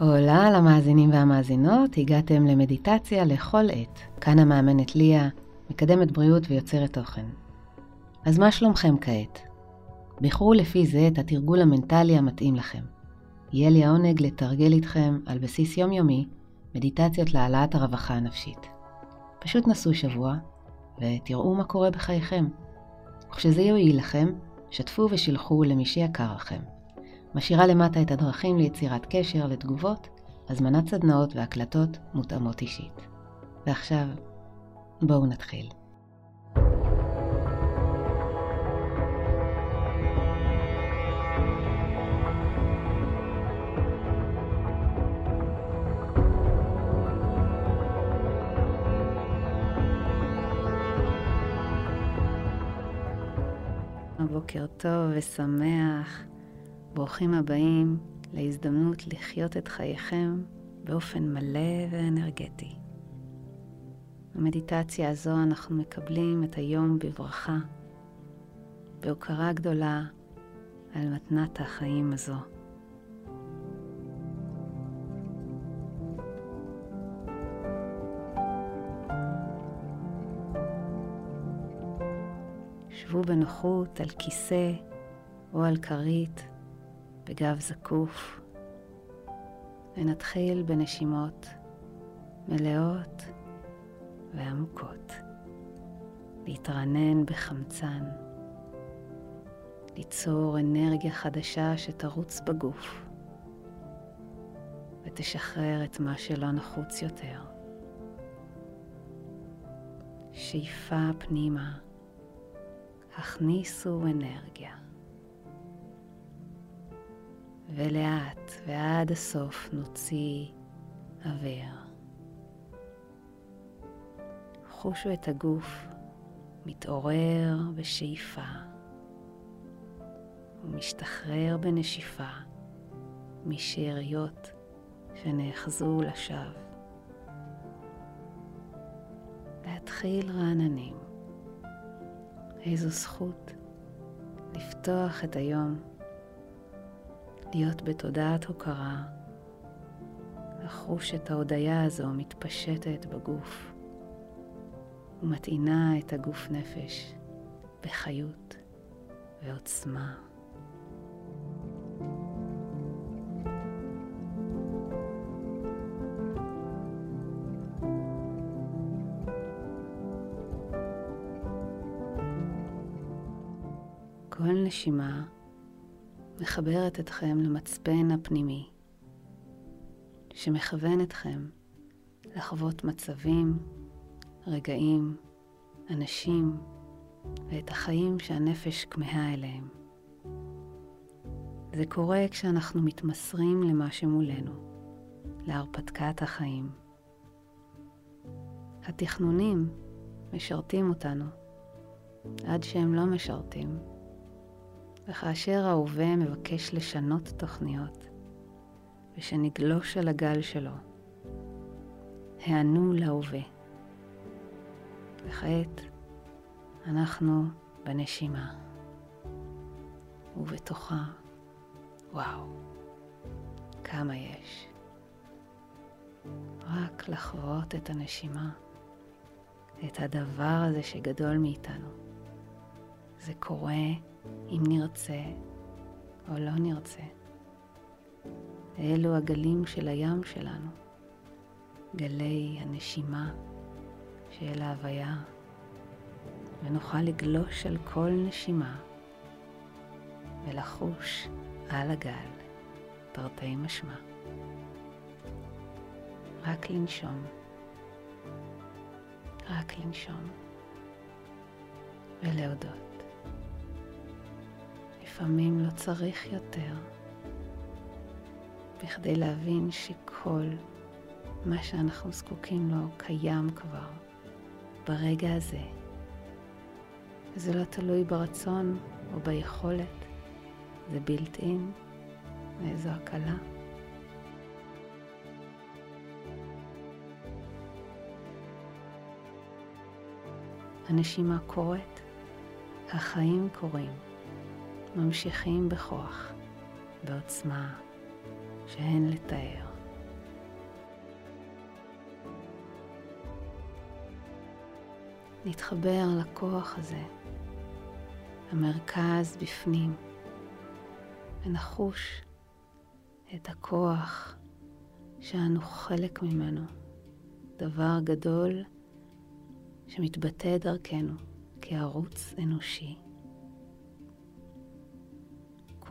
הולה למאזינים והמאזינות, הגעתם למדיטציה לכל עת. כאן המאמנת ליה, מקדמת בריאות ויוצרת תוכן. אז מה שלומכם כעת? בחרו לפי זה את התרגול המנטלי המתאים לכם. יהיה לי העונג לתרגל איתכם על בסיס יומיומי מדיטציות להעלאת הרווחה הנפשית. פשוט נסו שבוע ותראו מה קורה בחייכם. וכשזה יועיל לכם, שתפו ושילחו למי שיקר לכם. משאירה למטה את הדרכים ליצירת קשר, לתגובות, הזמנת סדנאות והקלטות מותאמות אישית. ועכשיו, בואו נתחיל. בוקר טוב ושמח. ברוכים הבאים להזדמנות לחיות את חייכם באופן מלא ואנרגטי. במדיטציה הזו אנחנו מקבלים את היום בברכה, בהוקרה גדולה על מתנת החיים הזו. שבו בנוחות על כיסא או על כרית בגב זקוף, ונתחיל בנשימות מלאות ועמוקות. להתרענן בחמצן, ליצור אנרגיה חדשה שתרוץ בגוף ותשחרר את מה שלא נחוץ יותר. שאיפה פנימה, הכניסו אנרגיה. ולאט ועד הסוף נוציא אוויר. חושו את הגוף מתעורר בשאיפה ומשתחרר בנשיפה משאריות שנאחזו לשווא. להתחיל רעננים. איזו זכות לפתוח את היום להיות בתודעת הוקרה, לחוש את ההודיה הזו מתפשטת בגוף ומטעינה את הגוף נפש בחיות ועוצמה. כל נשימה מחברת אתכם למצפן הפנימי, שמכוון אתכם לחוות מצבים, רגעים, אנשים ואת החיים שהנפש כמהה אליהם. זה קורה כשאנחנו מתמסרים למה שמולנו, להרפתקת החיים. התכנונים משרתים אותנו עד שהם לא משרתים. וכאשר ההווה מבקש לשנות תוכניות, ושנגלוש על הגל שלו, הענו להווה. וכעת אנחנו בנשימה, ובתוכה, וואו, כמה יש. רק לחוות את הנשימה, את הדבר הזה שגדול מאיתנו. זה קורה אם נרצה או לא נרצה. אלו הגלים של הים שלנו, גלי הנשימה של ההוויה, ונוכל לגלוש על כל נשימה ולחוש על הגל, תרתי משמע. רק לנשום, רק לנשום ולהודות. לפעמים לא צריך יותר, בכדי להבין שכל מה שאנחנו זקוקים לו קיים כבר ברגע הזה. זה לא תלוי ברצון או ביכולת, זה בילט אין, ואיזו הקלה. הנשימה קורית, החיים קורים. ממשיכים בכוח, בעוצמה שאין לתאר. נתחבר לכוח הזה, המרכז בפנים, ונחוש את הכוח שאנו חלק ממנו, דבר גדול שמתבטא דרכנו כערוץ אנושי.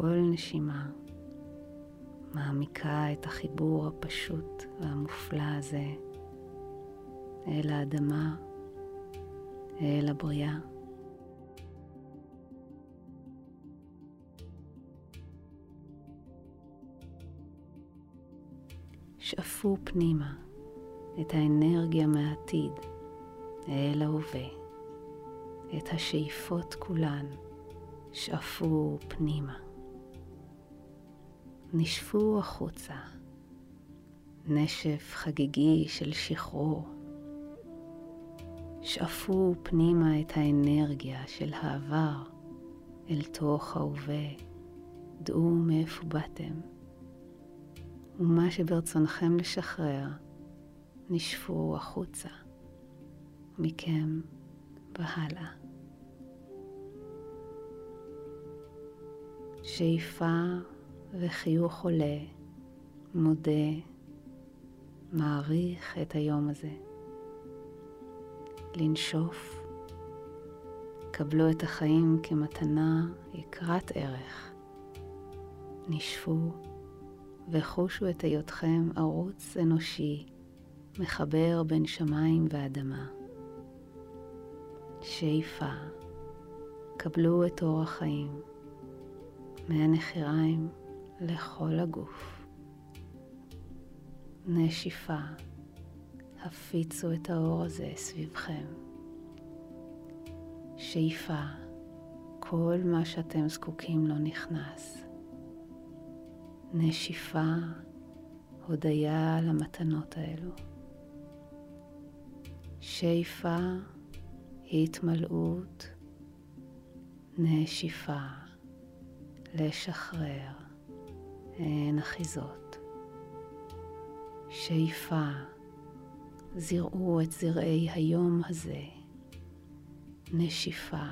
כל נשימה מעמיקה את החיבור הפשוט והמופלא הזה אל האדמה, אל הבריאה. שאפו פנימה את האנרגיה מהעתיד אל ההווה, את השאיפות כולן שאפו פנימה. נשפו החוצה, נשף חגיגי של שחרור. שאפו פנימה את האנרגיה של העבר אל תוך ההווה, דעו מאיפה באתם. ומה שברצונכם לשחרר, נשפו החוצה, מכם והלאה. שאיפה וחיוך עולה, מודה, מעריך את היום הזה. לנשוף, קבלו את החיים כמתנה יקרת ערך. נשפו וחושו את היותכם ערוץ אנושי מחבר בין שמיים ואדמה. שאיפה, קבלו את אור החיים מהנחיריים לכל הגוף. נשיפה, הפיצו את האור הזה סביבכם. שאיפה, כל מה שאתם זקוקים לו נכנס. נשיפה, הודיה על המתנות האלו. שאיפה, התמלאות, נשיפה, לשחרר, אין אחיזות. שאיפה, זרעו את זרעי היום הזה, נשיפה,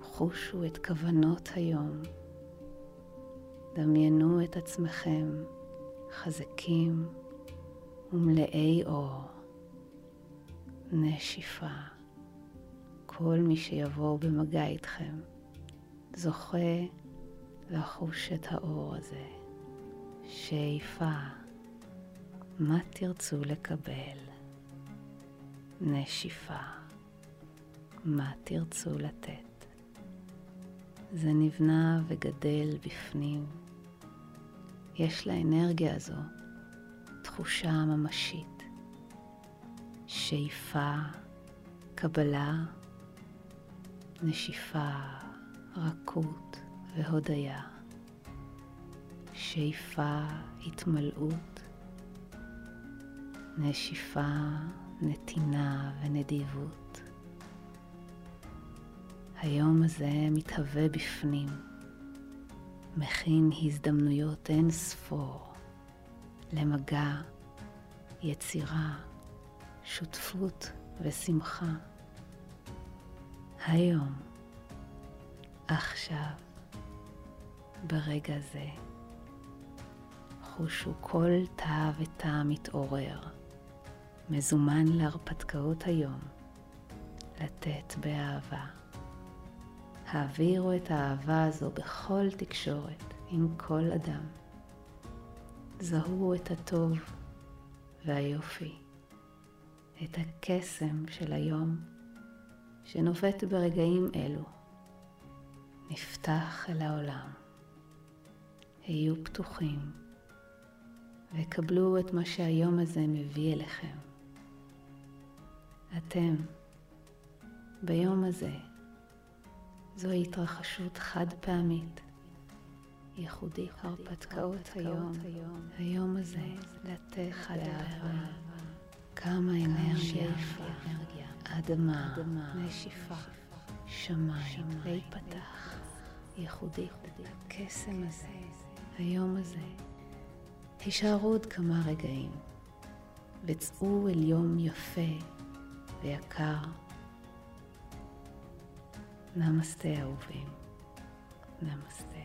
חושו את כוונות היום. דמיינו את עצמכם חזקים ומלאי אור. נשיפה. כל מי שיבוא במגע איתכם זוכה לחוש את האור הזה. שאיפה. מה תרצו לקבל? נשיפה. מה תרצו לתת? זה נבנה וגדל בפנים. יש לאנרגיה הזו תחושה ממשית, שאיפה, קבלה, נשיפה, רכות והודיה, שאיפה, התמלאות, נשיפה, נתינה ונדיבות. היום הזה מתהווה בפנים. מכין הזדמנויות אין ספור למגע, יצירה, שותפות ושמחה. היום, עכשיו, ברגע זה, חושו כל תא ותא מתעורר, מזומן להרפתקאות היום, לתת באהבה. העבירו את האהבה הזו בכל תקשורת עם כל אדם. זהו את הטוב והיופי, את הקסם של היום שנובט ברגעים אלו. נפתח אל העולם. היו פתוחים וקבלו את מה שהיום הזה מביא אליכם. אתם, ביום הזה, זוהי התרחשות חד פעמית, ייחודית, הרפתקאות היום, היום הזה, לתת לאהבה, כמה אנרגיה, אדמה, נשיפה, שמיים, להיפתח, ייחודית, הקסם הזה, היום הזה. הישארו עוד כמה רגעים, וצאו אל יום יפה ויקר. נמסטה אהובים. נמסטה.